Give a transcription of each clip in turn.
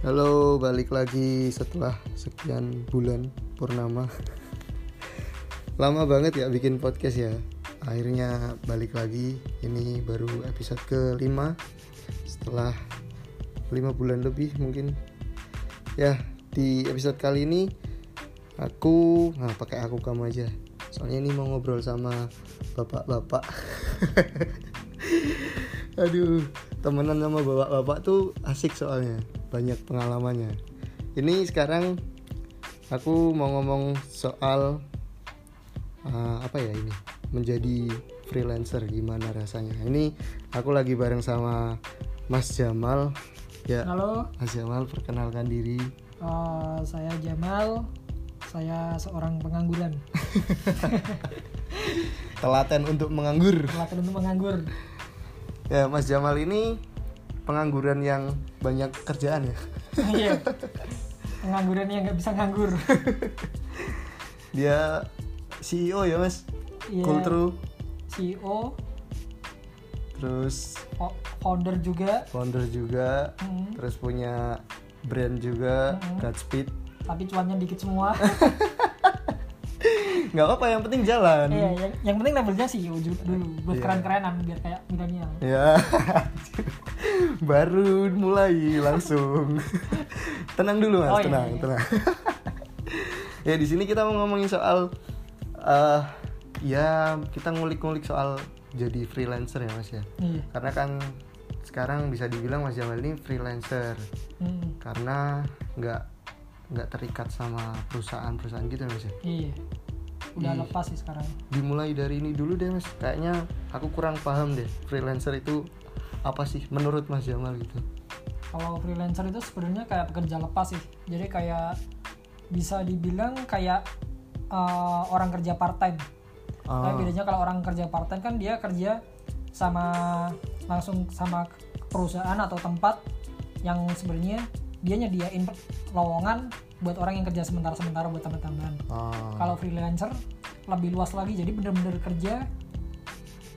Halo, balik lagi setelah sekian bulan purnama. Lama banget ya bikin podcast ya. Akhirnya balik lagi. Ini baru episode ke-5 setelah 5 bulan lebih mungkin. Ya, di episode kali ini aku nah pakai aku kamu aja. Soalnya ini mau ngobrol sama bapak-bapak. Aduh, temenan sama bapak-bapak tuh asik soalnya banyak pengalamannya. Ini sekarang aku mau ngomong soal uh, apa ya ini menjadi freelancer gimana rasanya. Ini aku lagi bareng sama Mas Jamal. Ya halo. Mas Jamal perkenalkan diri. Uh, saya Jamal. Saya seorang pengangguran. Telaten untuk menganggur. Telaten untuk menganggur. Ya Mas Jamal ini pengangguran yang banyak kerjaan ya? Iya. Pengangguran yang nggak bisa nganggur. Dia CEO ya mas? Iya, Kultru CEO terus founder juga. founder juga. Mm. terus punya brand juga mm. Godspeed. Tapi cuannya dikit semua. Nggak apa yang penting jalan. Iya yang, yang penting labelnya sih dulu. Buat yeah. keren-kerenan biar kayak milenial. Ya baru mulai langsung. Tenang dulu mas. Oh, iya, tenang iya, tenang. Ya di sini kita mau ngomongin soal uh, ya kita ngulik-ngulik soal jadi freelancer ya mas ya. Iya. karena kan sekarang bisa dibilang mas Jamal ini freelancer. Hmm. karena nggak nggak terikat sama perusahaan-perusahaan gitu ya mas ya. Iya. Udah lepas sih sekarang. dimulai dari ini dulu deh mas. Kayaknya aku kurang paham deh. Freelancer itu apa sih menurut mas Jamal gitu kalau freelancer itu sebenarnya kayak pekerja lepas sih jadi kayak bisa dibilang kayak uh, orang kerja part time ah. tapi bedanya kalau orang kerja part time kan dia kerja sama langsung sama perusahaan atau tempat yang sebenarnya dia nyediain lowongan buat orang yang kerja sementara-sementara buat tambahan-tambahan. Oh. Kalau freelancer lebih luas lagi, jadi bener-bener kerja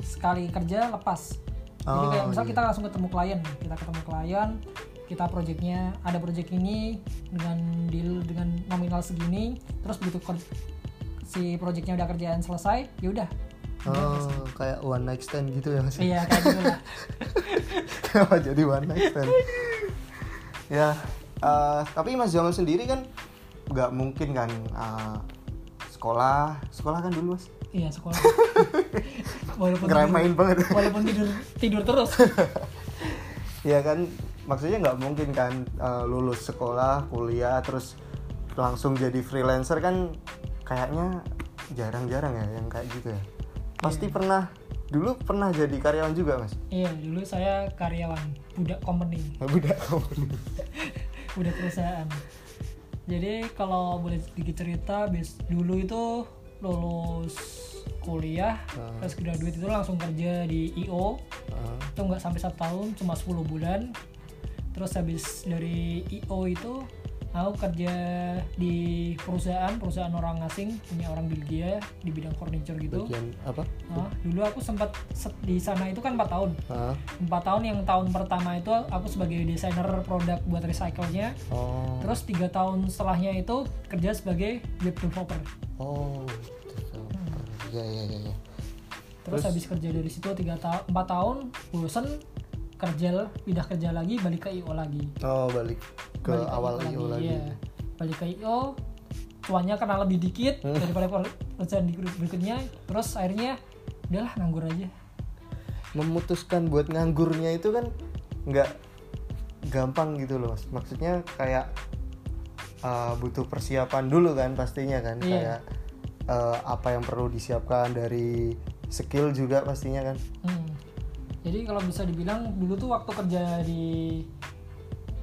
sekali kerja lepas. Oh, jadi kayak misal iya. kita langsung ketemu klien, kita ketemu klien, kita projectnya ada project ini dengan deal dengan nominal segini, terus begitu si projectnya udah kerjaan selesai, ya udah. Oh, kayak one night stand gitu ya mas? Iya kayak gitu lah. Kenapa jadi one night stand? ya uh, tapi Mas Jamal sendiri kan nggak mungkin kan uh, sekolah sekolah kan dulu mas iya sekolah walaupun tidur, banget. Walaupun tidur tidur terus. Ya kan maksudnya nggak mungkin kan uh, lulus sekolah kuliah terus langsung jadi freelancer kan kayaknya jarang-jarang ya yang kayak gitu ya. Pasti yeah. pernah dulu pernah jadi karyawan juga mas? Iya dulu saya karyawan budak company. Budak company. Budak perusahaan. Jadi kalau boleh sedikit cerita bis dulu itu lulus kuliah uh. terus graduate itu langsung kerja di IO uh. itu nggak sampai satu tahun cuma 10 bulan terus habis dari IO itu aku kerja di perusahaan perusahaan orang asing punya orang Belgia di bidang furniture gitu Bagian apa nah, dulu aku sempat di sana itu kan empat tahun empat tahun yang tahun pertama itu aku sebagai desainer produk buat recycle-nya oh. terus tiga tahun setelahnya itu kerja sebagai web developer oh. Ya ya ya, ya. Terus, terus habis kerja dari situ tiga tahun empat tahun bosen kerja pindah kerja lagi balik ke IO lagi oh balik ke balik awal IO lagi, lagi. Ya. balik ke IO cuannya karena lebih dikit hmm. daripada perusahaan berikutnya terus akhirnya udahlah nganggur aja memutuskan buat nganggurnya itu kan nggak gampang gitu loh maksudnya kayak uh, butuh persiapan dulu kan pastinya kan yeah. kayak uh, apa yang perlu disiapkan dari skill juga pastinya kan. Hmm. Jadi kalau bisa dibilang dulu tuh waktu kerja di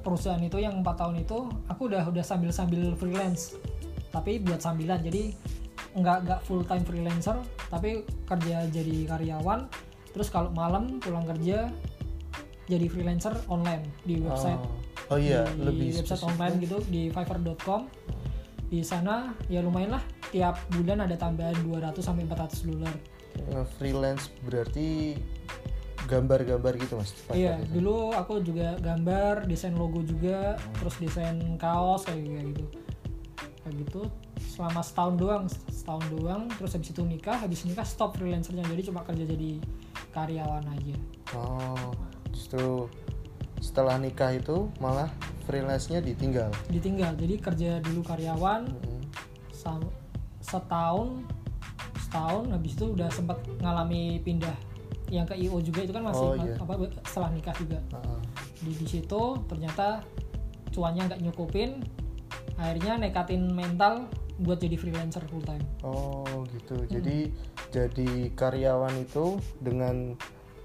perusahaan itu yang empat tahun itu aku udah udah sambil sambil freelance tapi buat sambilan. Jadi nggak nggak full time freelancer tapi kerja jadi karyawan. Terus kalau malam pulang kerja jadi freelancer online di website. Oh, oh iya di lebih website spesifik. online gitu di fiverr.com di sana ya lumayan lah. Tiap bulan ada tambahan 200 sampai 400 dolar. Freelance berarti gambar-gambar gitu mas? Iya, dulu aku juga gambar, desain logo juga, terus desain kaos kayak kayak gitu. Kayak gitu. Selama setahun doang, setahun doang, terus habis itu nikah, habis nikah stop freelancernya, jadi cuma kerja jadi karyawan aja. oh justru setelah nikah itu malah freelance-nya ditinggal Ditinggal, jadi kerja dulu karyawan Mm. sam- setahun, setahun, habis itu udah sempat ngalami pindah yang ke IO juga itu kan masih Oh, iya. apa setelah nikah juga. Ah, di di situ ternyata cuannya nggak nyukupin akhirnya nekatin mental buat jadi freelancer full time oh gitu Hmm. jadi jadi karyawan itu dengan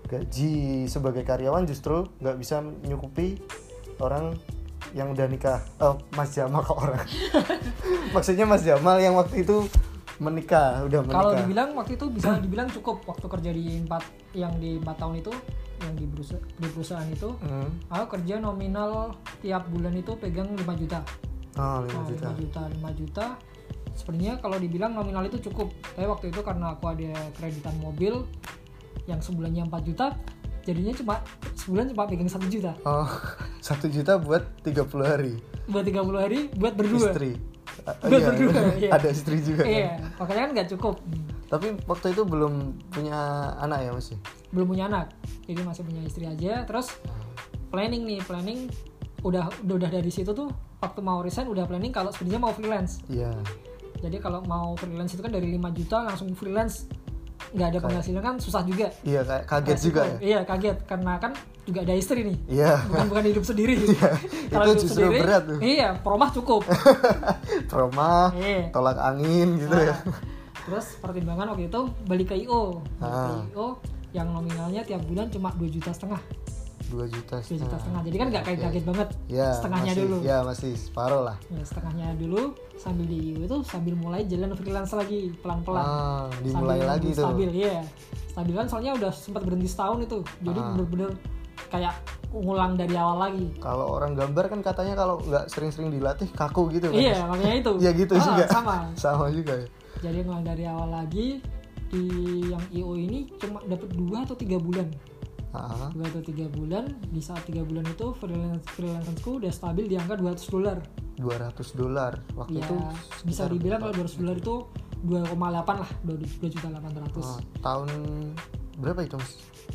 gaji sebagai karyawan justru nggak bisa nyukupi orang yang udah nikah. Oh Mas Jamal kok orang? Maksudnya Mas Jamal yang waktu itu menikah udah menikah. Kalau dibilang waktu itu bisa dibilang cukup. Waktu kerja di empat yang di empat tahun itu yang di perusahaan, di perusahaan itu Hmm. aku kerja nominal tiap bulan itu pegang 5 juta. Oh 5 Nah, juta. 5 juta 5 juta. Sebenarnya kalau dibilang nominal itu cukup. Tapi waktu itu karena aku ada kreditan mobil yang sebulannya 4 juta jadinya cuma sebulan cuma pegang satu juta. Oh satu juta buat 30 hari. Buat 30 hari buat berdua. Istri. Ah, Buat iya, berdua, iya. ada istri juga kan? iya makanya kan nggak cukup. Tapi waktu itu belum punya anak ya masih belum punya anak jadi masih punya istri aja. Terus planning nih planning udah udah, dari situ tuh waktu mau resign udah planning kalau sebenarnya mau freelance. Iya. Jadi kalau mau freelance itu kan dari 5 juta langsung freelance nggak ada penghasilan kan susah juga. Iya kayak kaget Resiko. juga ya. Iya kaget. Karena kan juga ada istri nih. Iya. Bukan bukan hidup sendiri. Itu justru berat tuh. iya peromah cukup. Trauma iya. tolak angin gitu ya. Nah, terus pertimbangan waktu itu balik ke IO balik ke Ah. IO yang nominalnya tiap bulan cuma 2 juta setengah dua juta 2 juta setengah. jadi kan nggak kaget kaget banget. Ya setengahnya masih, dulu. ya masih separuh lah. Ya, setengahnya dulu sambil di itu sambil mulai jalan freelance lagi pelan-pelan. Ah dimulai Sambil lagi tuh. stabil ya stabil kan soalnya udah sempat berhenti setahun itu. Jadi Ah. bener-bener kayak ngulang dari awal lagi. Kalau orang gambar kan katanya kalau nggak sering-sering dilatih kaku gitu kan. Iya makanya itu. Iya gitu Ah, juga. sama. Sama juga ya. Jadi ngulang dari awal lagi di yang IO ini cuma dapat dua atau tiga bulan ah dua atau tiga bulan di saat tiga bulan itu freelance freelanceku udah stabil di angka 200 dolar. 200 dolar. Waktu ya itu bisa dibilang kalau 200 dolar itu 2,8 lah 2 juta 800 ah, tahun berapa itu mas?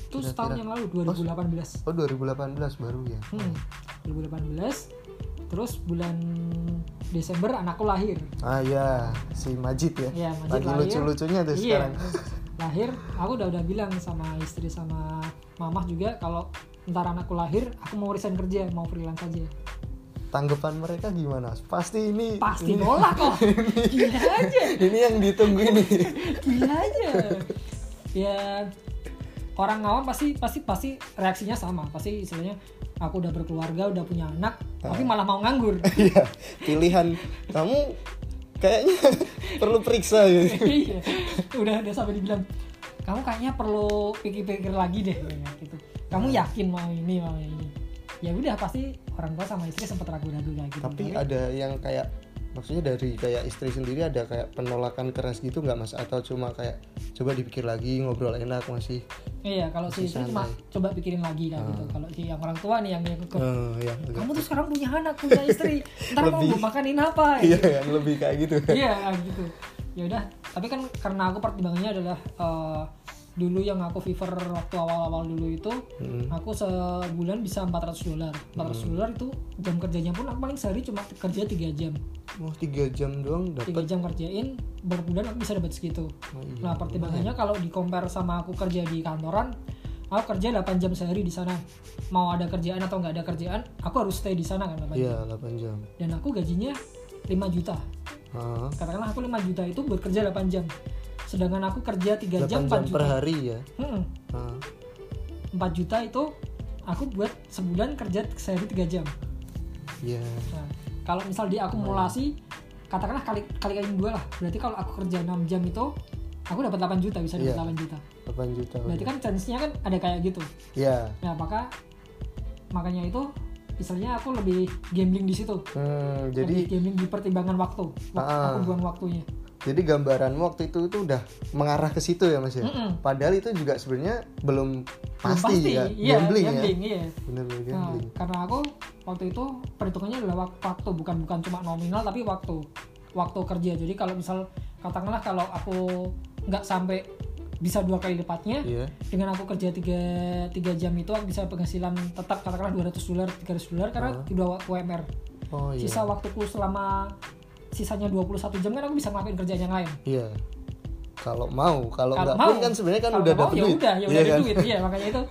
Itu setahun yang lalu 2018 oh 2018 baru ya? Hmm, 2018 terus bulan Desember anakku lahir. Ah ya si Majid ya. Iya, Majid lagi lahir. lucu-lucunya tuh Iya. sekarang lahir aku udah udah bilang sama istri sama mamah juga kalau ntar anakku lahir aku mau resign kerja mau freelance aja. Tanggapan mereka gimana? Pasti ini pasti ini, nolak kok. gila aja. ini yang ditunggu ini. Gila aja. Ya orang awam pasti pasti pasti reaksinya sama. Pasti istilahnya aku udah berkeluarga udah punya anak tapi malah mau nganggur. Iya pilihan kamu kayaknya perlu periksa gitu iya. Udah udah sampai dibilang kamu kayaknya perlu pikir-pikir lagi deh kayak gitu. Kamu yakin mau ini mau ini? Ya udah pasti orang tua sama istri sempat ragu-ragu kayak gitu. Tapi ada yang kayak maksudnya dari kayak istri sendiri ada kayak penolakan keras gitu nggak mas? Atau cuma kayak coba dipikir lagi ngobrol enak masih iya kalau si istri cuma coba pikirin lagi kayak gitu. Kalau si yang orang tua nih yang ngikut eh ya agak- kamu tuh sekarang punya anak punya istri. Ntar mau Lebih. gue makanin apa? Iya yang lebih kayak gitu. Iya gitu. Ya udah tapi kan karena aku pertimbangannya adalah eh, dulu yang aku fever waktu awal-awal dulu itu Mm. aku sebulan bisa 400 dolar. 400 dolar itu jam kerjanya pun aku paling sehari cuma kerja 3 jam. Oh tiga jam doang 3 dapat jam kerjain berbulan aku bisa dapat segitu. Oh, iya. nah pertimbangannya kalau di compare sama aku kerja di kantoran aku kerja 8 jam sehari di sana. Mau ada kerjaan atau nggak ada kerjaan aku harus stay di sana kan 8 jam. iya 8 jam. Dan aku gajinya 5 juta. Ah katakanlah aku 5 juta itu buat kerja 8 jam sedangkan aku kerja 3 8 jam 4 jam juta per hari ya? Hmm, ah. 4 juta itu aku buat sebulan kerja sehari 3 jam. Iya. Nah, kalau misal diakumulasi katakanlah kali kali kali dua lah. Berarti kalau aku kerja 6 jam itu aku dapat 8 juta bisa dapat Iya. 8 juta. 8 juta berarti kan chance-nya kan ada kayak gitu. Ya nah maka makanya itu misalnya aku lebih gambling di situ. Hmm, jadi jadi gambling di pertimbangan waktu. Wak- Ah. aku buang waktunya jadi gambaranmu waktu itu tuh udah mengarah ke situ ya mas ya? Mm-mm. padahal itu juga sebenarnya belum Belum pasti, ya iya, gambling, gambling, ya iya. bener-bener Nah, gambling. karena aku waktu itu perhitungannya adalah wak- waktu bukan bukan cuma nominal tapi waktu. Waktu kerja. Jadi kalau misal katakanlah kalau aku nggak sampai bisa dua kali lipatnya iya. dengan aku kerja tiga tiga jam itu aku bisa penghasilan tetap katakanlah 200 dolar 300 dolar karena udah UMR oh iya. Sisa waktuku selama sisanya 21 jam kan aku bisa ngelakuin kerjaan yang lain. Iya. Kalau mau kalau nggak mau, pun kan sebenarnya kan udah dapet ya duit. udah ya udah Iya ada kan? duit. Iya makanya itu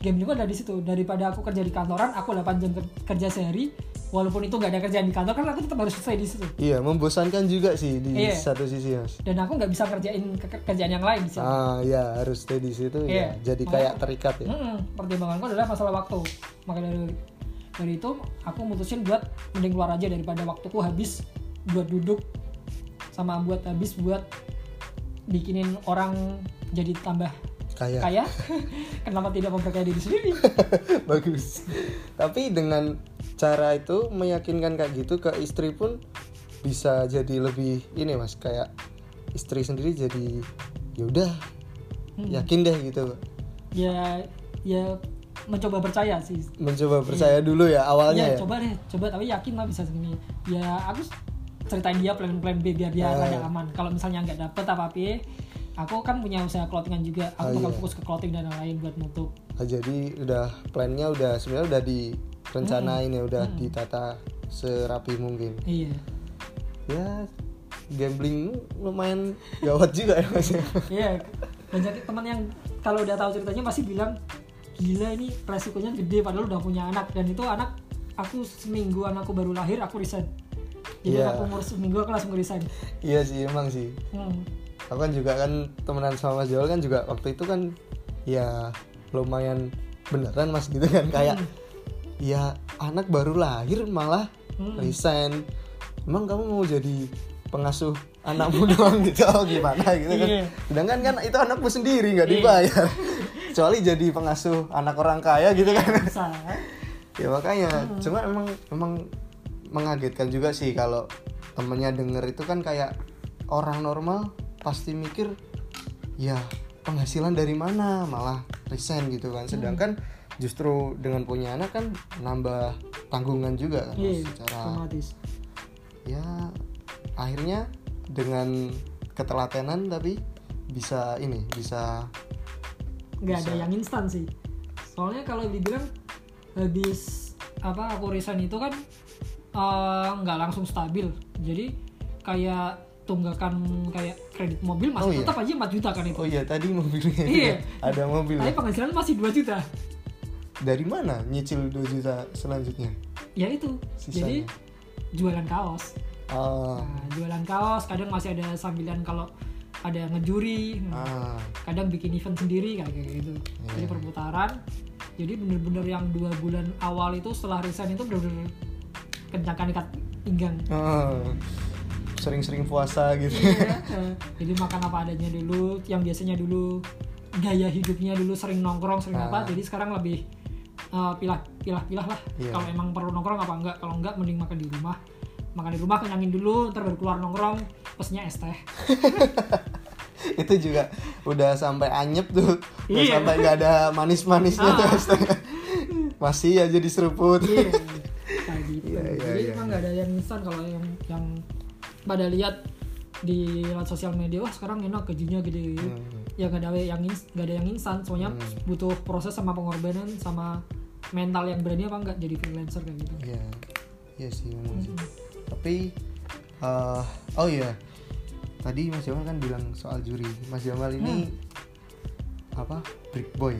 game juga ada di situ. Daripada aku kerja di kantoran aku 8 jam ker- kerja sehari walaupun itu nggak ada kerjaan di kantor kan aku tetap harus selesai di situ. Iya membosankan juga sih di Iya. satu sisi mas. Dan aku nggak bisa kerjain ke- kerjaan yang lain di situ ah ya harus stay di situ Iya. ya jadi Makanya- kayak terikat ya. Mm-mm, pertimbanganku adalah masalah waktu. Maka dari dari itu aku mutusin buat mending keluar aja daripada waktuku habis buat duduk sama buat habis buat bikinin orang jadi tambah kayak kaya. Kenapa tidak memperkaya diri sendiri? Bagus. Tapi dengan cara itu meyakinkan kayak gitu ke istri pun bisa jadi lebih ini mas. Kayak istri sendiri jadi ya udah Hmm. yakin deh gitu. Ya ya mencoba percaya sih. Mencoba percaya dulu ya awalnya ya, ya. coba deh coba tapi yakin lah bisa segini. Ya aku ceritain dia plan plan B biar dia rada aman. Kalau misalnya nggak dapet apa apa aku kan punya usaha clothingan juga. Aku Oh, bakal iya. fokus ke clothing dan lain-lain buat nutup. Ah, jadi udah plannya udah sebenarnya udah direncanain ya udah ditata serapi mungkin. Iya. Ya gambling lumayan gawat juga ya mas ya. iya. Banyak teman yang kalau udah tahu ceritanya pasti bilang gila ini resikonya gede padahal udah punya anak. Dan itu anak aku seminggu anakku baru lahir aku resign jadi Iya. anakku umur seminggu aku langsung resign iya sih emang sih hmm. aku kan juga kan temenan sama Mas Joel kan juga waktu itu kan ya lumayan beneran mas gitu kan kayak ya anak baru lahir malah Hmm. resign emang kamu mau jadi pengasuh anakmu doang gitu oh, gimana gitu kan Iya. sedangkan kan itu anakmu sendiri nggak Iya. dibayar kecuali jadi pengasuh anak orang kaya gitu kan ya makanya Hmm. cuma emang emang mengagetkan juga sih kalau temennya denger itu kan kayak orang normal pasti mikir ya penghasilan dari mana? Malah resign gitu kan. Sedangkan justru dengan punya anak kan nambah tanggungan juga kan iya secara otomatis. Ya akhirnya dengan ketelatenan tapi bisa ini bisa nggak ada yang instan sih. Soalnya kalau dibilang habis apa aku resign itu kan eh, nggak langsung stabil. Jadi kayak tunggakan kayak kredit mobil masih Oh, iya. tetap aja 4 juta kan itu. Oh iya tadi mobilnya Iya. ada mobil. Tapi penghasilan masih 2 juta. Dari mana nyicil 2 juta selanjutnya? Ya itu. Jadi Sisanya. jualan kaos. Ah, nah, jualan kaos kadang masih ada sambilan kalau ada ngejuri. Ah, kadang bikin event sendiri kayak kayak gitu. Jadi Iya. perputaran. Jadi bener-bener yang dua bulan awal itu setelah resign itu bener-bener kencangkan ikat pinggang ah. sering-sering puasa gitu Iya, jadi makan apa adanya dulu yang biasanya dulu gaya hidupnya dulu sering nongkrong sering apa Ah. jadi sekarang lebih eh, pilah pilah pilah lah Iya. kalau emang perlu nongkrong apa enggak kalau enggak mending makan di rumah makan di rumah kenyangin dulu ntar baru keluar nongkrong pesennya es teh itu juga udah sampai anyep tuh udah Iya. sampai nggak ada manis-manisnya tuh Ah. astaga. masih aja diseruput iya kayak gitu Iya, iya, jadi iya, yang instan kalau yang yang pada lihat di sosial media wah sekarang enak gajinya gede Hmm. ya nggak ada yang nggak ada yang instan soalnya butuh proses sama pengorbanan sama mental yang berani apa enggak jadi freelancer kayak gitu Iya, iya sih memang sih. Tapi, eh, oh iya, tadi Mas Jamal kan bilang soal juri. Mas Jamal ini apa? Brick boy,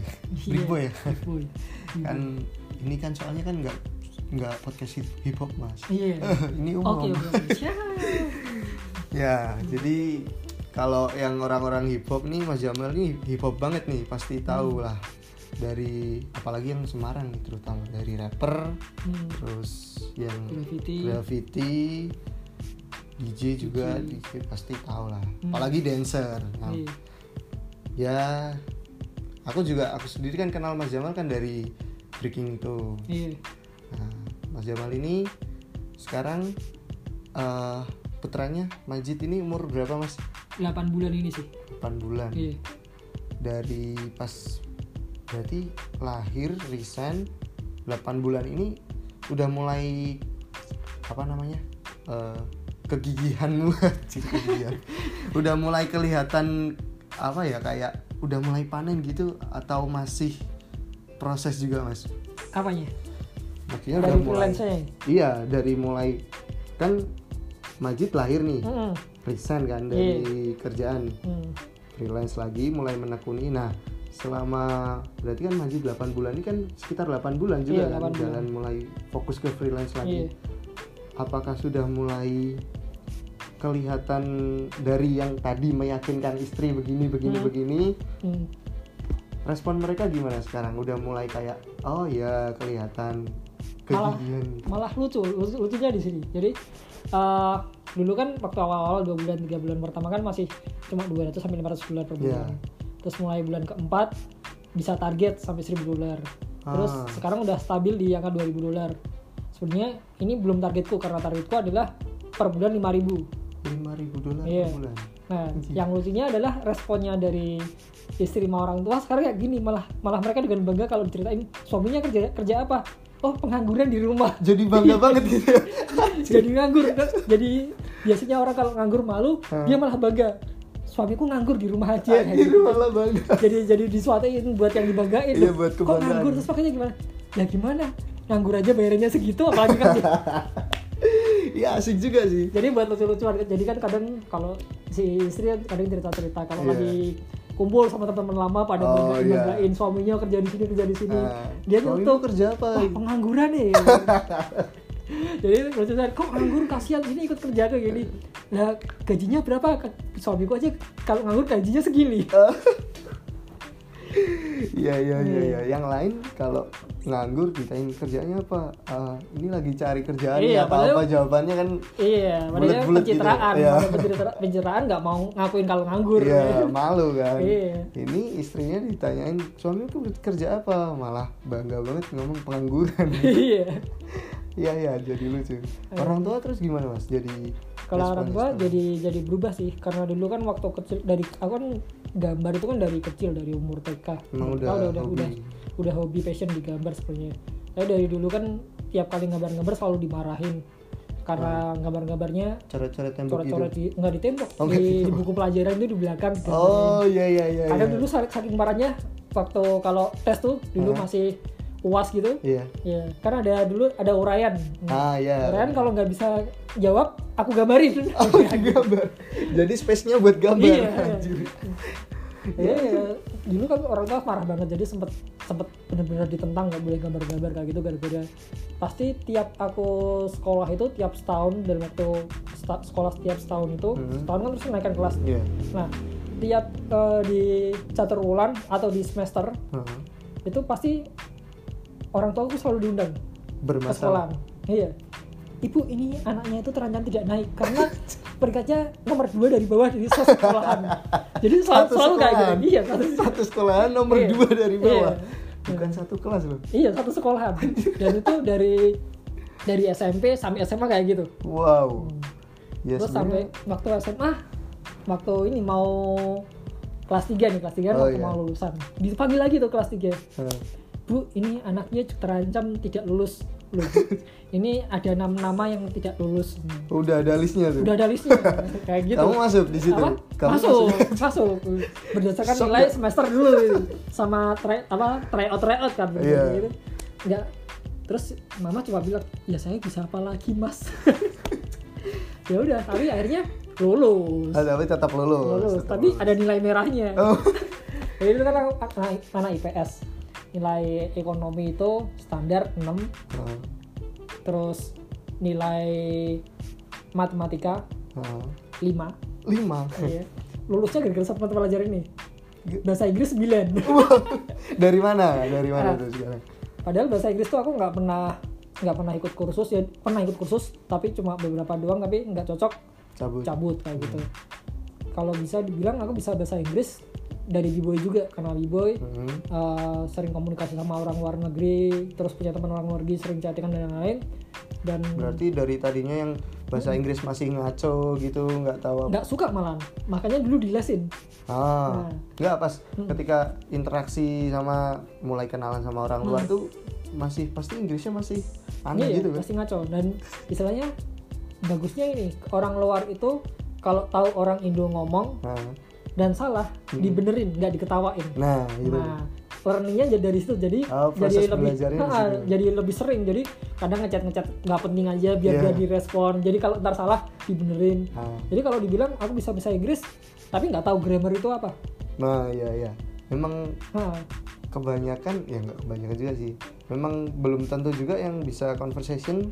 brick Iya, boy ya. big boy kan ini kan soalnya kan nggak nggak podcast hip, hop mas. iya ini umum. oke Siap. Ya, jadi kalau yang orang-orang hip hop nih Mas Jamal nih hip hop banget nih, pasti tahu lah. Dari apalagi yang Semarang nih terutama dari rapper, Hmm, terus yang graffiti graffiti, DJ juga DJ. DJ pasti tahu lah. Hmm. Apalagi dancer. Nah, iya. ya aku juga aku sendiri kan kenal Mas Jamal kan dari breaking itu. iya Nah, Mas Jamal ini sekarang eh, putranya Majid ini umur berapa mas? 8 bulan ini sih. 8 bulan. Iya. Dari pas berarti lahir resign 8 bulan ini udah mulai apa namanya kegigihanmu Cik, kegigihan. udah mulai kelihatan apa ya kayak udah mulai panen gitu atau masih proses juga mas? Apanya maksudnya udah dari mulai freelance-nya iya dari mulai kan Majid lahir nih Mm-mm. resign kan dari kerjaan Hmm. freelance lagi mulai menekuni nah selama berarti kan Majid 8 bulan ini kan sekitar 8 bulan juga kan 8 bulan. jalan mulai fokus ke freelance lagi Iya. apakah sudah mulai kelihatan dari yang tadi meyakinkan istri begini begini Hmm. begini Hmm. respon mereka gimana sekarang udah mulai kayak oh ya kelihatan Malah- malah lucu, lucu lucunya di sini. Jadi eh, dulu kan waktu awal-awal dua bulan tiga bulan pertama kan masih cuma 200 sampai 500 dolar per bulan. Iya. terus mulai bulan keempat bisa target sampai 1000 dolar. Terus Ah. sekarang udah stabil di angka 2000 dolar. Sebenarnya ini belum targetku karena targetku adalah per bulan 5000 5000 dolar Iya. per bulan. Nah, yang lucunya adalah responnya dari istri sama orang tua sekarang kayak gini. Malah malah mereka dengan bangga kalau diceritain suaminya kerja kerja apa? Oh pengangguran di rumah. jadi bangga banget gitu Jadi nganggur. Jadi biasanya orang kalau nganggur malu, Hmm. dia malah bangga. Suamiku nganggur di rumah aja. Anjir, malah bangga jadi jadi disuatain buat yang dibanggain. Iya, buat Kok nganggur terus makanya gimana? Ya gimana? Nganggur aja bayarannya segitu apalagi kerja. ya asik juga sih jadi buat lucu-lucuan jadi kan kadang kalau si istri kan kadang cerita-cerita kalau Iya. lagi kumpul sama teman-teman lama pada Oh, banggain, iya. suaminya kerja di sini kerja di sini. Ah, dia lu kerja apa? wah pengangguran nih. Jadi lucunya kok nganggur? Kasihan sini ikut kerja kayak gini. Lah gajinya berapa? Suamiku aja kalau nganggur gajinya segini Iya iya iya iya. Yang lain kalau nganggur ditanyain kerjanya apa? Ah, ini lagi cari kerjaan Iya, apa apa jawabannya kan iya padahal Bulet-bulet gitu. pencitraan Iya. ada pencitra- pencitraan nggak mau ngakuin kalau nganggur Iya malu kan. Iya. Ini istrinya ditanyain suami tuh kerja apa? Malah bangga banget ngomong pengangguran. iya Iya iya jadi lucu. Orang tua terus gimana mas? Jadi kalau orang tua jadi jadi berubah sih karena dulu kan waktu kecil dari aku kan gambar itu kan dari kecil dari umur TK Emang udah udah, udah, hobi. udah udah hobi passion di gambar sebenarnya saya dari dulu kan tiap kali gambar-gambar selalu dimarahin karena gambar-gambarnya coret-coret tembok coret-coret gitu. di nggak di tembok Oh, di, di buku pelajaran itu di belakang. Oh iya iya iya. kadang iya. dulu saking marahnya waktu kalau tes tuh dulu Hah? masih uas gitu Iya. ya karena ada dulu ada uraian Ah iya. uraian kalau nggak bisa jawab aku gambarin Oh, gambar. Jadi space-nya buat gambar. Iya. Anjir. Iya, iya. dulu kan orang tua marah banget jadi sempet sempet bener-bener ditentang nggak boleh gambar-gambar kayak gitu gara-gara pasti tiap aku sekolah itu tiap setahun dalam waktu sta- sekolah setiap setahun itu Mhm. setahun kan terus naikkan kelas Iya. nah tiap eh, di catur bulan atau di semester Heeh. itu pasti orang tua aku selalu diundang ke sekolah Bermasalah. iya ibu ini anaknya itu terancam tidak naik karena peringkatnya nomor dua dari bawah dari sekolahan jadi selalu, Satu selalu kayak gitu iya satu Satu sekolahan nomor Iya. dua dari bawah. Iya. Bukan satu kelas loh. iya satu sekolahan dan itu dari dari SMP sampai SMA kayak gitu Wow. Ya terus sampai waktu SMA waktu ini mau kelas 3 nih kelas 3 Oh, waktu iya. mau lulusan dipanggil lagi tuh kelas 3 Heeh. Bu, ini anaknya terancam tidak lulus. Loh, ini ada enam nama yang tidak lulus. udah ada listnya tuh. Udah ada listnya kayak gitu. Kamu masuk di situ. Apa? Kamu masuk, masuk. Berdasarkan Sok nilai nggak? semester dulu gitu. sama try apa tryout tryout kan Iya. gitu. Enggak. Terus mama cuma bilang, "Ya saya bisa apa lagi, Mas?" ya udah, tapi akhirnya lulus. Ah, tapi tetap lulus. lulus. tetap Tapi lulus. ada nilai merahnya. Oh. Jadi itu kan anak IPS. Nilai ekonomi itu standar 6, Heeh. terus nilai matematika Heeh. 5. Lima. Iya. Lulusnya gara-gara satu mata pelajaran ini. Bahasa Inggris 9. Dari mana? Dari mana Ah. tuh sekarang? Padahal bahasa Inggris tuh aku nggak pernah nggak pernah ikut kursus ya pernah ikut kursus tapi cuma beberapa doang tapi nggak cocok Cabut. cabut kayak gitu kalau bisa dibilang aku bisa bahasa Inggris dari b-boy juga karena b-boy Hmm. uh, sering komunikasi sama orang luar negeri terus punya teman orang luar negeri sering chattingan dan lain-lain. Dan berarti dari tadinya yang bahasa Inggris masih ngaco gitu nggak tahu nggak suka malah. Makanya dulu dilesin ah Nah. nggak pas ketika interaksi sama mulai kenalan sama orang luar tuh masih pasti Inggrisnya masih aneh Iya, gitu kan? pasti ngaco. Dan istilahnya bagusnya ini orang luar itu kalau tahu orang Indo ngomong nah, dan salah dibenerin nggak diketawain. Nah gitu. Nah learningnya jadi dari situ jadi Oh, jadi lebih Ha, jadi lebih sering. Jadi kadang ngechat ngechat nggak penting aja biar Iya. dia direspon. Jadi kalau ntar salah dibenerin. Nah, jadi kalau dibilang aku bisa bisa Inggris tapi nggak tahu grammar itu apa. Nah iya iya. Memang nah, kebanyakan ya nggak kebanyakan juga sih. Memang belum tentu juga yang bisa conversation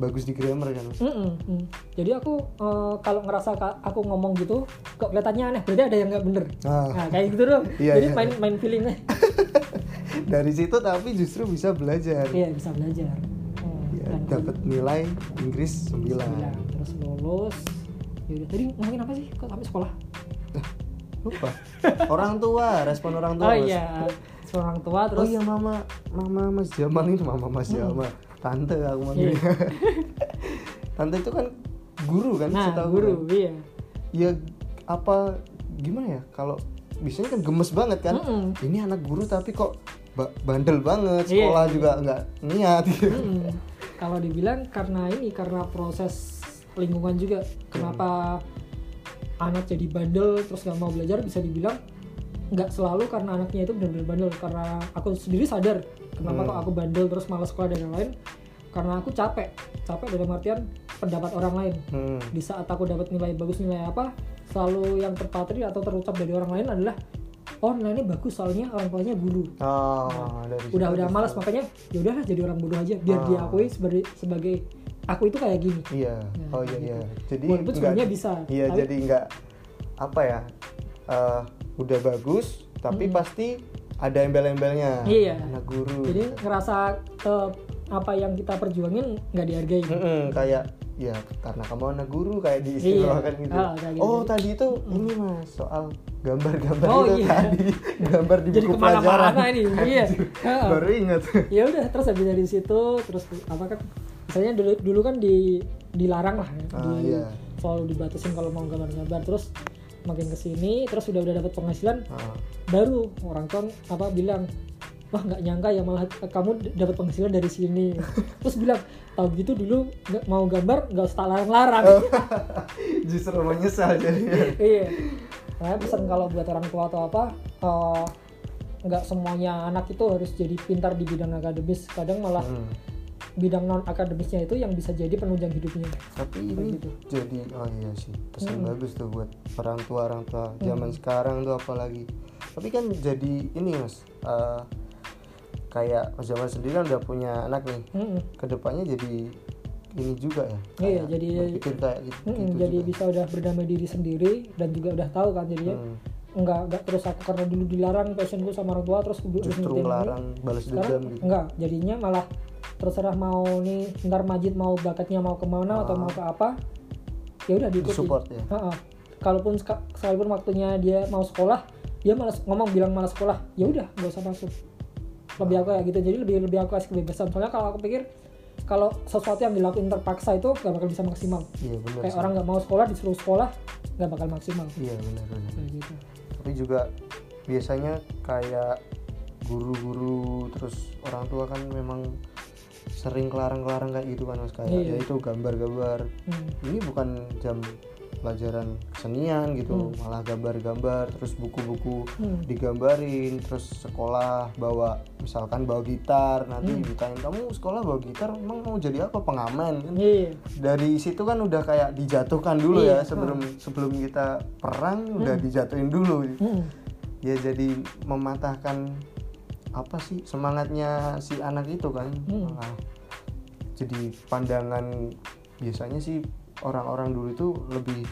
bagus di grammar kan mm-mm, mm. jadi aku eh, kalau ngerasa aku ngomong gitu kok kelihatannya aneh berarti ada yang nggak bener. Ah. nah kayak gitu dong. Iya, jadi iya, main main feelingnya. Dari situ tapi justru bisa belajar. Iya bisa belajar. Hmm, ya, dan dapat nilai Inggris 9 sembilan. terus lulus. Yaudah, tadi ngomongin apa sih? Kok sampai sekolah? Lupa. Orang tua respon orang tua oh iya seorang tua oh terus iya mama mama Mas Jamal ini mama Mas Jamal tante aku manggilnya Iya. tante itu kan guru kan nah setahu guru gue. iya ya apa gimana ya kalau biasanya kan gemes banget kan Mm-mm. ini anak guru tapi kok ba- bandel banget Iya. sekolah juga nggak niat gitu. Mm-mm. kalau dibilang karena ini karena proses lingkungan juga kenapa anak jadi bandel terus nggak mau belajar bisa dibilang nggak selalu karena anaknya itu benar-benar bandel karena aku sendiri sadar kenapa Hmm. kok aku bandel terus malas sekolah dan lain-lain karena aku capek capek dalam artian pendapat orang lain Hmm. di saat aku dapat nilai bagus nilai apa selalu yang terpatri atau terucap dari orang lain adalah oh nilainya bagus soalnya orang tuanya guru Oh, dari situ udah udah malas makanya ya udahlah jadi orang bodoh aja biar Ah. diakui sebagai sebagai aku itu kayak gini Iya. Nah, oh iya gitu. iya. Jadi walaupun sebenarnya bisa Iya, tapi- jadi nggak apa ya? eh, udah bagus, tapi Mm-mm. pasti ada embel-embelnya. Iya. Anak guru. jadi ngerasa eh, apa yang kita perjuangin nggak dihargai Mm-mm, kayak ya karena kamu anak guru kayak diistilahkan Iya. gitu. Kayak gitu. Oh tadi itu ini mas soal gambar-gambar Oh, itu iya. tadi gambar di Jadi buku pelajaran. ini, iya. Baru ingat. ya udah terus habis dari situ terus apa kan misalnya dulu dulu kan di dilarang lah ya, Ah, di iya. selalu dibatasin kalau mau gambar-gambar terus makin ke sini terus sudah udah dapat penghasilan Ah, baru orang tua apa bilang wah nggak nyangka ya malah kamu dapat penghasilan dari sini terus bilang tahu gitu dulu nggak mau gambar nggak usah larang-larang. Justru menyesal jadinya. iya Makanya pesan kalau buat orang tua atau apa eh, nggak semuanya anak itu harus jadi pintar di bidang akademis kadang malah Hmm. Bidang non akademisnya itu yang bisa jadi penunjang hidupnya Tapi ini gitu. jadi oh iya sih pesan Mm. bagus tuh buat orang tua orang tua zaman sekarang tuh apalagi. Tapi kan jadi ini mas eh, kayak Mas Jamal sendiri kan udah punya anak nih. Mm-mm. Ke depannya jadi ini juga ya. Iya, jadi- kayak gitu. Mm-mm, gitu jadi juga. bisa udah berdamai diri sendiri dan juga udah tahu kan jadinya Hmm. enggak enggak terus aku karena dulu dilarang passionku sama orang tua terus harus justru ngelarang balas dendam gitu. enggak jadinya malah terserah mau nih ntar Majid mau bakatnya mau ke mana atau Ah. mau ke apa ya udah diikuti Disupport ya. Ha-ha. kalaupun seka- sekalipun waktunya dia mau sekolah dia malas ngomong bilang malas sekolah ya udah nggak usah masuk lebih aku kayak gitu jadi lebih lebih aku kasih kebebasan soalnya kalau aku pikir kalau sesuatu yang dilakukan terpaksa itu gak bakal bisa maksimal Iya benar. kayak sih. orang nggak mau sekolah disuruh sekolah nggak bakal maksimal Iya benar benar. gitu Tapi juga biasanya kayak guru-guru terus orang tua kan memang sering kelarang-kelarang kayak gitu kan mas kayak Iya. ya itu gambar-gambar Hmm. ini bukan jam pelajaran kesenian gitu malah gambar-gambar terus buku-buku Hmm. digambarin terus sekolah bawa misalkan bawa gitar nanti Hmm. ditanya kamu sekolah bawa gitar emang mau jadi apa pengamen kan iya dari situ kan udah kayak dijatuhkan dulu Iya, ya sebelum sebelum kita perang udah dijatuhin dulu Hmm. ya jadi mematahkan apa sih semangatnya si anak itu kan Hmm. Malah jadi pandangan biasanya sih orang-orang dulu itu lebih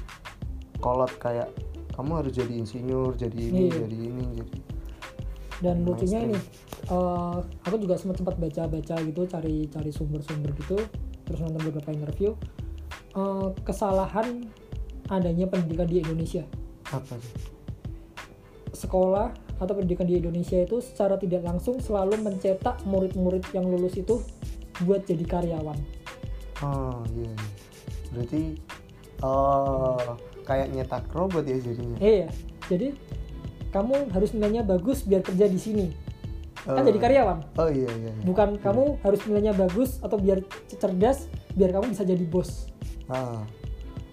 kolot kayak kamu harus jadi insinyur jadi ini Iya. jadi ini jadi dan lucunya Mainstream. ini eh, aku juga sempat sempat baca-baca gitu cari cari sumber-sumber gitu terus nonton beberapa interview Eh, kesalahan adanya pendidikan di Indonesia apa sih sekolah atau pendidikan di Indonesia itu secara tidak langsung selalu mencetak murid-murid yang lulus itu buat jadi karyawan oh iya iya. berarti oh kayak nyetak robot ya jadinya iya jadi kamu harus nilainya bagus biar kerja di sini kan Oh. jadi karyawan oh iya iya, iya. bukan kamu harus nilainya bagus atau biar cerdas biar kamu bisa jadi bos Ah.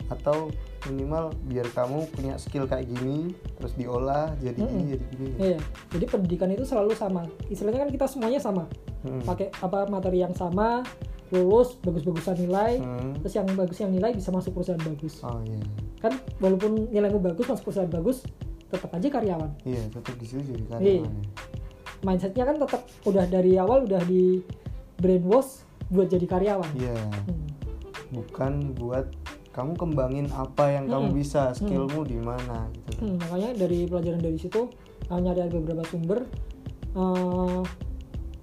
atau minimal biar kamu punya skill kayak gini terus diolah jadi gini Mm-mm. jadi gini iya jadi pendidikan itu selalu sama istilahnya kan kita semuanya sama Hmm. pakai apa materi yang sama lulus bagus-bagusan nilai Hmm. terus yang bagus yang nilai bisa masuk perusahaan bagus oh iya kan walaupun nilaimu bagus masuk perusahaan bagus tetap aja karyawan iya tetap di situ jadi Iya. karyawan ya. mindsetnya kan tetap udah dari awal udah di brainwash buat jadi karyawan iya Hmm. bukan buat kamu kembangin apa yang kamu Mm-mm. bisa skillmu di mana gitu Hmm, makanya dari pelajaran dari situ uh, nyari ada beberapa sumber uh,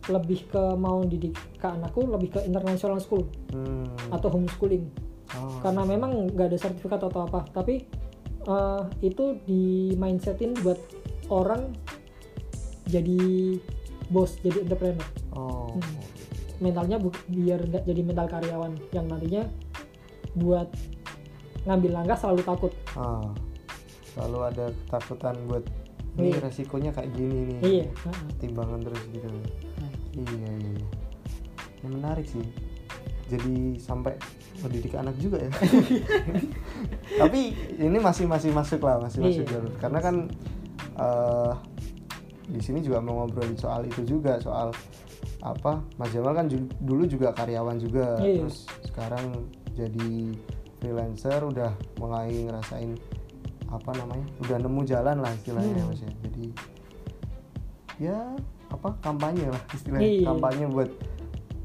lebih ke mau didik ke anakku lebih ke international school Hmm. atau homeschooling Oh. karena memang nggak ada sertifikat atau apa tapi uh, itu di mindsetin buat orang jadi bos jadi entrepreneur oh Hmm. mentalnya bu- biar nggak jadi mental karyawan yang nantinya buat ngambil langkah selalu takut. Ah. selalu ada ketakutan buat ini Iya. resikonya kayak gini nih. Iya timbangan terus gitu. Nah, iya iya iya. Yang menarik sih. Jadi sampai mendidik anak juga ya. Tapi ini masih masih masuk lah masih masuk Iya. jalur. Karena kan eh di sini juga mau ngobrolin soal itu juga soal apa Mas Jamal kan ju- dulu juga karyawan juga. Iya. terus sekarang jadi freelancer udah mulai ngerasain apa namanya udah nemu jalan lah istilahnya Hmm. mas ya jadi ya apa kampanye lah istilahnya Iya. kampanye buat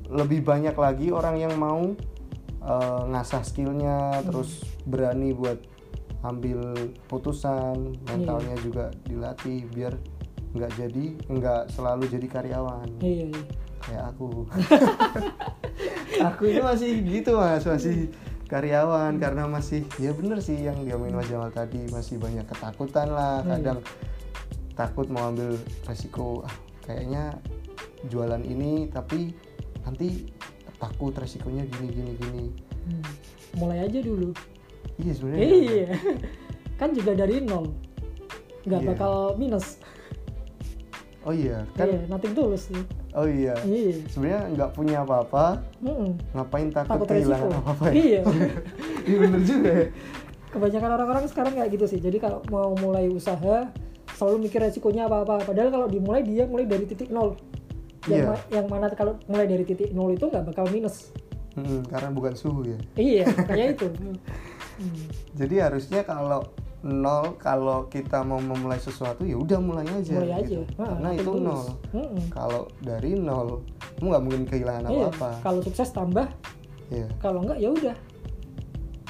lebih banyak lagi orang yang mau eh, ngasah skillnya Hmm. terus berani buat ambil putusan Iya. mentalnya juga dilatih biar nggak jadi nggak selalu jadi karyawan iya iya kayak aku aku ini masih gitu mas. Masih karyawan karena masih ya bener sih yang diomongin Mas Jamal tadi. Masih banyak ketakutan lah. Hmm. kadang takut mau ambil resiko ah, kayaknya jualan ini tapi nanti takut resikonya gini gini gini. Hmm. mulai aja dulu. Iya sebenarnya iya. kan juga dari nol. Nggak Iya. bakal minus oh iya kan? Iya nothing tulus sih. Oh iya. Iya. Sebenarnya nggak punya apa-apa. Mm-mm. ngapain takut, takut kehilangan apa-apa? Ya iya. Iya bener juga ya. Kebanyakan orang-orang sekarang kayak gitu sih. Jadi kalau mau mulai usaha selalu mikir resikonya apa-apa. Padahal kalau dimulai dia mulai dari titik nol. Yang, Iya. ma- yang mana kalau mulai dari titik nol itu nggak bakal minus. Hmm, karena bukan suhu ya. Iya kayak itu. Hmm. Jadi harusnya kalau nol kalau kita mau memulai sesuatu ya udah mulai aja. mulai aja gitu. Ah, Karena nothing itu nol. Mm-mm. Kalau dari nol, kamu nggak mungkin kehilangan Iya, apa-apa. kalau sukses tambah Iya, kalau enggak ya udah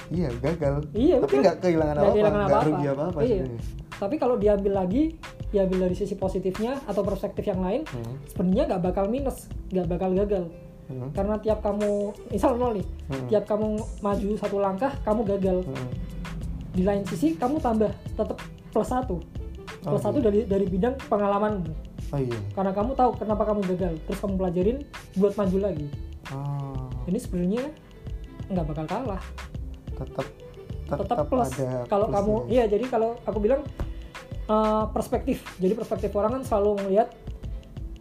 iya gagal. Iya, Tapi nggak kehilangan Nggak apa-apa, kehilangan nggak rugi apa-apa Iya. sebenarnya. tapi kalau diambil lagi diambil dari sisi positifnya atau perspektif yang lain Hmm, sebenarnya nggak bakal minus nggak bakal gagal hmm, karena tiap kamu misal nol nih hmm, tiap kamu maju satu langkah kamu gagal hmm. Di lain sisi kamu tambah tetap plus satu. Plus Oh, satu dari dari bidang pengalaman. Oh iya. karena kamu tahu kenapa kamu gagal terus kamu pelajarin buat maju lagi. Oh, ini sebenarnya nggak bakal kalah. Tetap tetap plus. ada kalau kamu iya jadi kalau aku bilang uh, perspektif. Jadi perspektif orang kan selalu melihat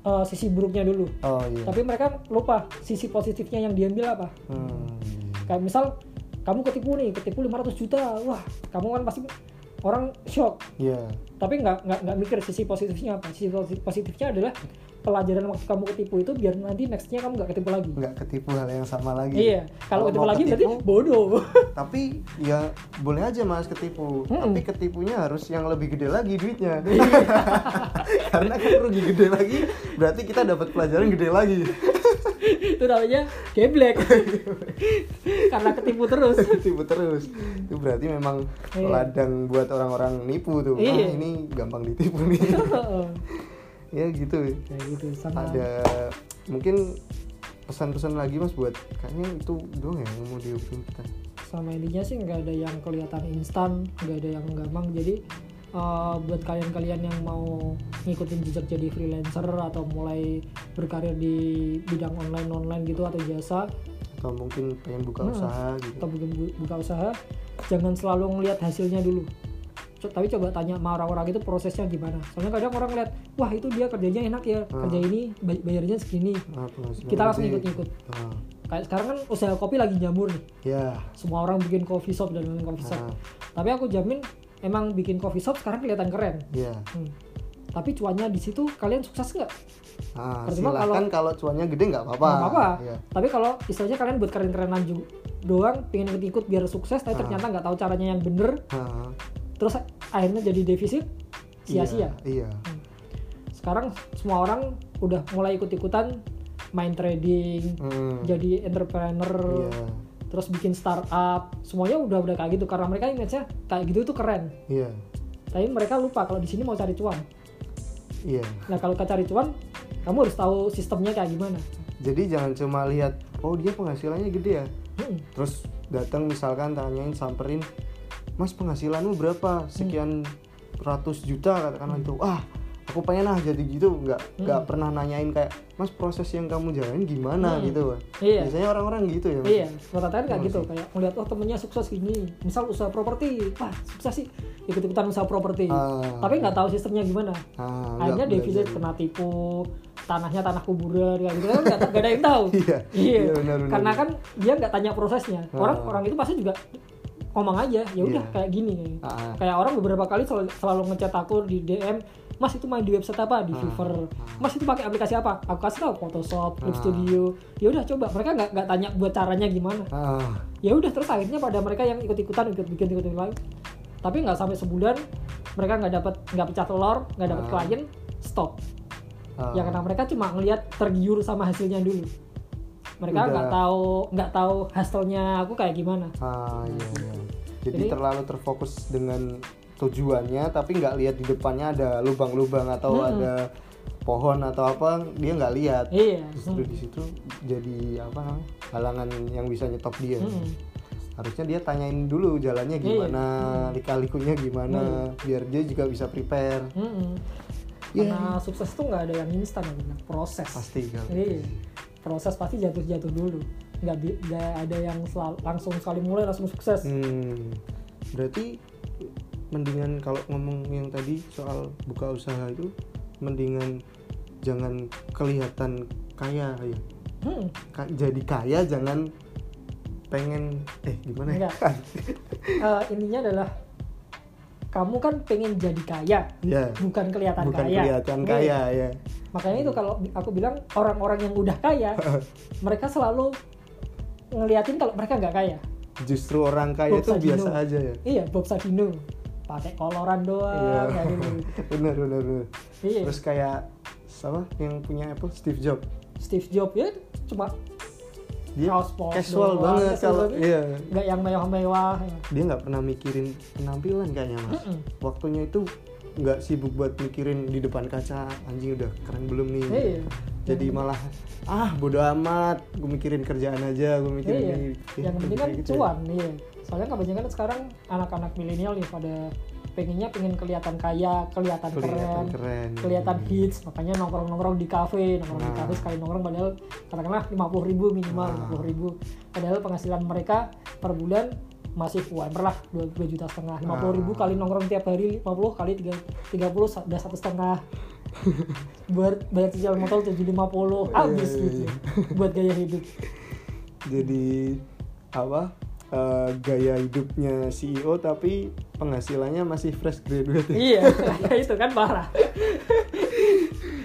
uh, sisi buruknya dulu. Oh iya. tapi mereka lupa sisi positifnya yang diambil apa. Hmm, kayak misal kamu ketipu nih ketipu 500 juta wah kamu kan pasti orang shock Iya. tapi nggak nggak nggak mikir sisi positifnya apa sisi posi- positifnya adalah pelajaran waktu kamu ketipu itu biar nanti nextnya kamu nggak ketipu lagi Nggak ketipu hal yang sama lagi. iya kalau ketipu lagi berarti ketipu, bodoh tapi ya boleh aja mas ketipu Mm-mm. tapi ketipunya harus yang lebih gede lagi duitnya Iya. karena kan rugi gede lagi berarti kita dapat pelajaran gede lagi itu namanya geblek. Karena ketipu terus. Ketipu terus. Itu berarti memang Iya. ladang buat orang-orang nipu tuh. Iya. Wah, ini gampang ditipu nih. Ya gitu. Kayak gitu. Sama. Ada mungkin pesan-pesan lagi mas buat kayaknya itu doang ya yang mau diomongin kita sama intinya sih nggak ada yang kelihatan instan nggak ada yang gampang. Jadi uh, buat kalian-kalian yang mau ngikutin jejak jadi freelancer atau mulai berkarir di bidang online online gitu atau jasa atau mungkin pengen buka Hmm. usaha gitu. atau bikin bu- buka usaha jangan selalu ngelihat hasilnya dulu. Co- tapi coba tanya sama orang-orang itu prosesnya gimana. Soalnya kadang orang lihat wah itu dia kerjanya enak ya Hmm. kerja ini bay- bayarnya segini. Nah, kita langsung ikut-ikut. Ah, kayak sekarang kan usaha kopi lagi jamur nih. Ya semua orang bikin coffee shop dan lain coffee shop. Ah, tapi aku jamin emang bikin coffee shop sekarang kelihatan keren. Ya Hmm. tapi cuannya di situ kalian sukses nggak? Ah, Percuma silakan kalau cuannya gede nggak apa-apa. Nggak apa-apa. ya. tapi kalau istilahnya kalian buat keren-kerenan juga doang pengen ikut-ikut biar sukses tapi Ah. ternyata nggak tahu caranya yang bener. Ah, terus akhirnya jadi defisit sia-sia. Iya, iya. sekarang semua orang udah mulai ikut-ikutan main trading Hmm, jadi entrepreneur. Iya terus bikin startup semuanya udah udah kayak gitu. Karena mereka image-nya kayak gitu tuh keren. Iya. Tapi mereka lupa kalau di sini mau cari cuan. Iya. Nah kalau kita cari cuan kamu harus tahu sistemnya kayak gimana. Jadi jangan cuma lihat oh dia penghasilannya gede ya. Mm-mm. terus datang misalkan tanyain samperin mas penghasilanmu berapa? Sekian ratus juta katakanlah itu. Ah aku pengen ah jadi gitu nggak nggak pernah nanyain kayak mas proses yang kamu jalanin gimana Hmm. gitu Iya. biasanya orang-orang gitu ya Mas? Iya, rata-rata kan kayak Iya gitu, kayak ngeliat oh temennya sukses gini, misal usaha properti, wah sukses sih ikut-ikutan usaha properti, Ah. tapi nggak tahu sistemnya gimana, Ah, akhirnya defisit kena tipu, tanahnya tanah kuburan kayak gitu kan nggak ada yang tahu, Iya, iya, benar, benar. karena kan dia nggak tanya prosesnya, orang Ah. orang itu pasti juga ngomong aja, ya udah Iya. kayak gini, Ah, ah. kayak orang beberapa kali selalu, selalu ngechat aku di DM, Mas itu main di website apa? Di Ah, Fiverr. Mas itu pakai aplikasi apa? Aku kasih tahu Photoshop, Clip Ah. Studio. Ya udah coba. Mereka nggak nggak tanya buat caranya gimana Ah, ya udah terus akhirnya pada mereka yang ikut-ikutan ikut bikin ikut ikut lagi tapi nggak sampai sebulan mereka nggak dapat nggak pecah telur nggak dapat Ah. klien stop ah. ya karena mereka cuma ngelihat tergiur sama hasilnya dulu mereka nggak tahu nggak tahu hasilnya aku kayak gimana Ah, iya, iya. Jadi, Jadi- terlalu terfokus dengan tujuannya, tapi nggak lihat di depannya ada lubang-lubang atau Hmm. ada pohon atau apa, dia nggak lihat. iya Justru di situ jadi apa namanya halangan yang bisa nyetop dia. Hmm. Harusnya dia tanyain dulu jalannya Iya. gimana, lika-likunya gimana, biar dia juga bisa prepare. Mm-mm. Iya. karena sukses tuh nggak ada yang instan bilang proses Pasti kan. iya proses pasti jatuh-jatuh dulu nggak ada yang selalu, langsung sekali mulai langsung sukses Hmm, berarti mendingan kalau ngomong yang tadi soal buka usaha itu mendingan jangan kelihatan kaya ya. Hmm. Ka- jadi kaya jangan pengen eh gimana ya? Eh, intinya adalah kamu kan pengen jadi kaya ya, bukan kelihatan bukan kaya kelihatan Oke. kaya ya. makanya itu kalau aku bilang orang-orang yang udah kaya mereka selalu ngeliatin kalau mereka nggak kaya Justru orang kaya Bob itu Sadino. biasa aja ya. iya Bob Sadino pakai koloran doang Iya. kayak benar benar benar. iya Terus kayak apa yang punya Apple Steve Jobs. Steve Jobs ya cuma Dia kaos casual doang, banget kalau iya. nggak yang mewah-mewah dia nggak pernah mikirin penampilan kayaknya mas Mm-mm. waktunya itu nggak sibuk buat mikirin di depan kaca anjing udah keren belum nih Iya. jadi malah ah bodo amat gue mikirin kerjaan aja gue mikirin Iya, ini Ya, yang penting kan gitu ya. cuan, iya. Soalnya kebanyakan sekarang anak-anak milenial nih pada pengennya pengen kelihatan kaya, kelihatan, kelihatan keren, keren kelihatan hits, makanya nongkrong-nongkrong di kafe, nongkrong di Nah. kafe sekali nongkrong padahal katakanlah 50.000 ribu minimal, Nah. 50.000 ribu. Padahal penghasilan mereka per bulan masih UMR lah 2, juta setengah 50 ribu Ah. kali nongkrong tiap hari 50 kali 3, 30 sa- udah satu setengah buat bayar cicilan motor 750 habis Iya, iya, gitu buat gaya hidup jadi apa eh, gaya hidupnya CEO tapi penghasilannya masih fresh graduate. Iya itu kan parah.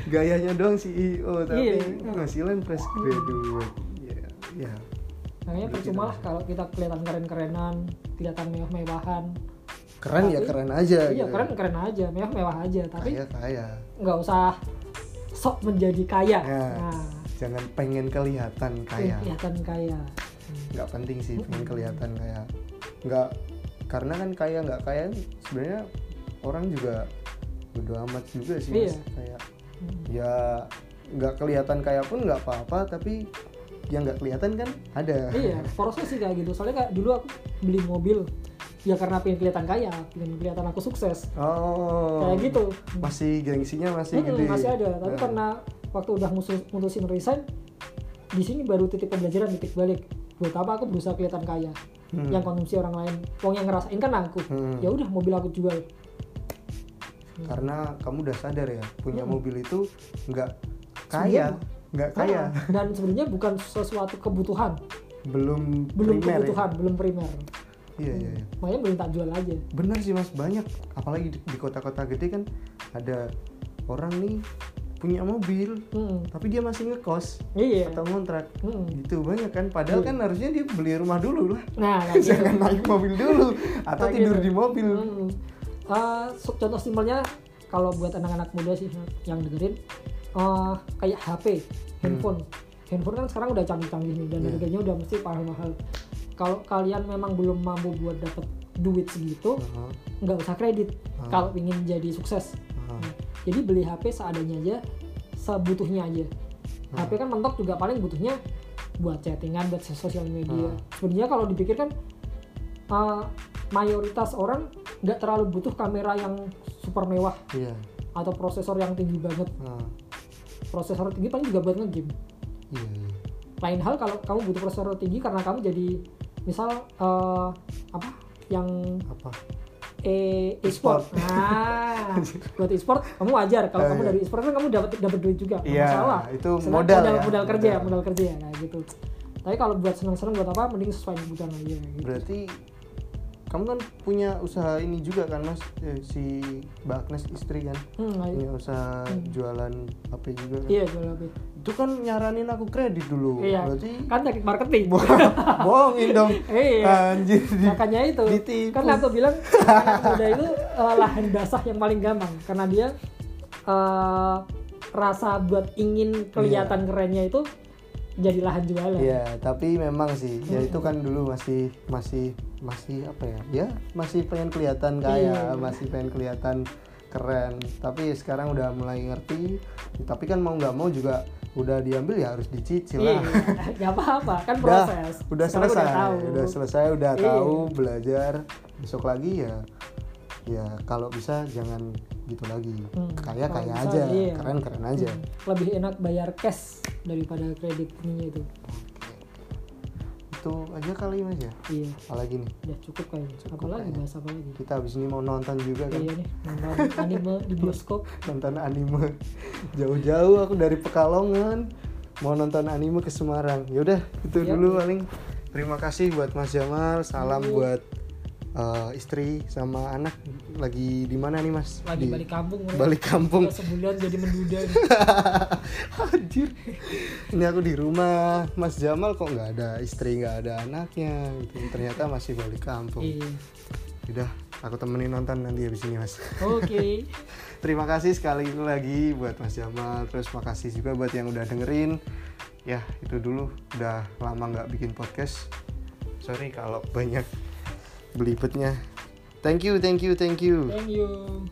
Gayanya doang CEO tapi Iya. penghasilan fresh graduate. Ya ya makanya percuma lah kalau kita kelihatan keren-kerenan kelihatan mewah-mewahan. Keren ya Tapi- keren aja iya gitu. keren keren aja mewah-mewah aja tapi kaya kaya. nggak usah sok menjadi kaya. Ya. nah. jangan pengen kelihatan kaya. Kelihatan kaya nggak penting sih pengen kelihatan kaya nggak karena kan kaya nggak kaya sebenarnya orang juga bodo amat juga sih mas. Iya. kayak Hmm. ya nggak kelihatan kaya pun nggak apa-apa tapi yang nggak kelihatan kan ada. Iya proses sih kayak gitu. Soalnya kayak dulu aku beli mobil ya karena pengen kelihatan kaya pengen kelihatan aku sukses. Oh. Kayak gitu. Masih gengsinya masih Mm-mm, gede. masih ada. Tapi Nah, karena waktu udah mutusin resign di sini baru titik pembelajaran titik balik buat apa aku berusaha kelihatan kaya? Hmm. yang konsumsi orang lain. Wong yang ngerasain kan aku. Hmm. ya udah mobil aku jual. Karena kamu udah sadar ya punya Hmm. mobil itu nggak kaya nggak kaya. Nah, dan sebenarnya bukan sesuatu kebutuhan. Belum belum primer ya. kebutuhan belum primer. Iya iya iya. makanya belum tak jual aja. Bener sih mas. Banyak. Apalagi di kota-kota gede kan ada orang nih punya mobil Hmm. tapi dia masih ngekos iya atau ngontrak Hmm. gitu banyak kan padahal Iya. kan harusnya dia beli rumah dulu lah nah kayak gitu. jangan naik mobil dulu atau Kayak tidur gitu. di mobil Hmm. Eh, so- contoh simpelnya kalau buat anak-anak muda sih yang dengerin eh, kayak HP, handphone. Handphone kan sekarang udah canggih-canggih nih dan Iya. harganya udah mesti mahal-mahal. Kalau kalian memang belum mampu buat dapet duit segitu, nggak usah kredit Ah. kalau ingin jadi sukses. Jadi beli HP seadanya aja, sebutuhnya aja. Ah. HP kan mentok juga paling butuhnya buat chattingan, buat sosial media. Ah. Sebenarnya kalau dipikir kan uh, mayoritas orang nggak terlalu butuh kamera yang super mewah iya atau prosesor yang tinggi banget. Ah, Prosesor tinggi paling juga buat ngegame. iya iya Lain hal kalau kamu butuh prosesor tinggi karena kamu jadi misal uh, apa yang apa e e-sport. Nah, buat e-sport kamu wajar kalau Eh, kamu iya. dari e-sport kan kamu dapat dapat duit juga. Iya, masalah. itu Senang- modal modal, ya, modal kerja, modal. modal kerja nah gitu. Tapi kalau buat senang-senang buat apa mending sesuai kebutuhan aja gitu. berarti kamu kan punya usaha ini juga kan mas Eh, si Mbak Agnes istri kan Hmm, nah, punya usaha Hmm. jualan HP juga kan iya jual HP. Itu kan nyaranin aku kredit dulu Iya. berarti Kan teknik marketing. bohongin dong Iya. anjir di- Makanya itu. ditipu. Kan aku bilang muda itu eh, lahan basah yang paling gampang karena dia eh, rasa buat ingin kelihatan kerennya itu jadi lahan jualan. Iya, tapi memang sih, ya Hmm. itu kan dulu masih masih masih apa ya? Ya masih pengen kelihatan kaya, Iya. masih pengen kelihatan keren. Tapi sekarang udah mulai ngerti. Tapi kan mau nggak mau juga udah diambil ya harus dicicil Iya, lah. nggak apa-apa, kan Udah, proses. udah Sekarang selesai, Udah, tahu. udah selesai, udah Iya. tahu belajar. Besok lagi ya, ya kalau bisa jangan gitu lagi. Hmm, Kaya kaya bisa, aja, iya. keren keren aja. Hmm, Lebih enak bayar cash daripada kredit ininya itu. Itu aja kali mas ya. Iya, Apalagi nih, udah cukup kayaknya. Cukup Apalagi kayaknya. bahas apa lagi? kita habis ini mau nonton juga kan. Iya nih, nonton anime di bioskop. nonton anime jauh-jauh aku dari Pekalongan mau nonton anime ke Semarang yaudah itu Iya. dulu paling terima kasih buat Mas Jamal salam Iya. buat uh, istri sama anak lagi di mana nih Mas Lagi Di- balik kampung. balik kampung sebulan jadi menduda. nih. anjir ini aku di rumah Mas Jamal kok nggak ada istri nggak ada anaknya gitu. ternyata masih balik kampung Iya. udah aku temenin nonton nanti habis ini Mas Oke. Terima kasih sekali lagi buat Mas Jamal Terus makasih juga buat yang udah dengerin Ya itu dulu Udah lama nggak bikin podcast Sorry kalau banyak belibetnya Thank you, thank you, thank you Thank you.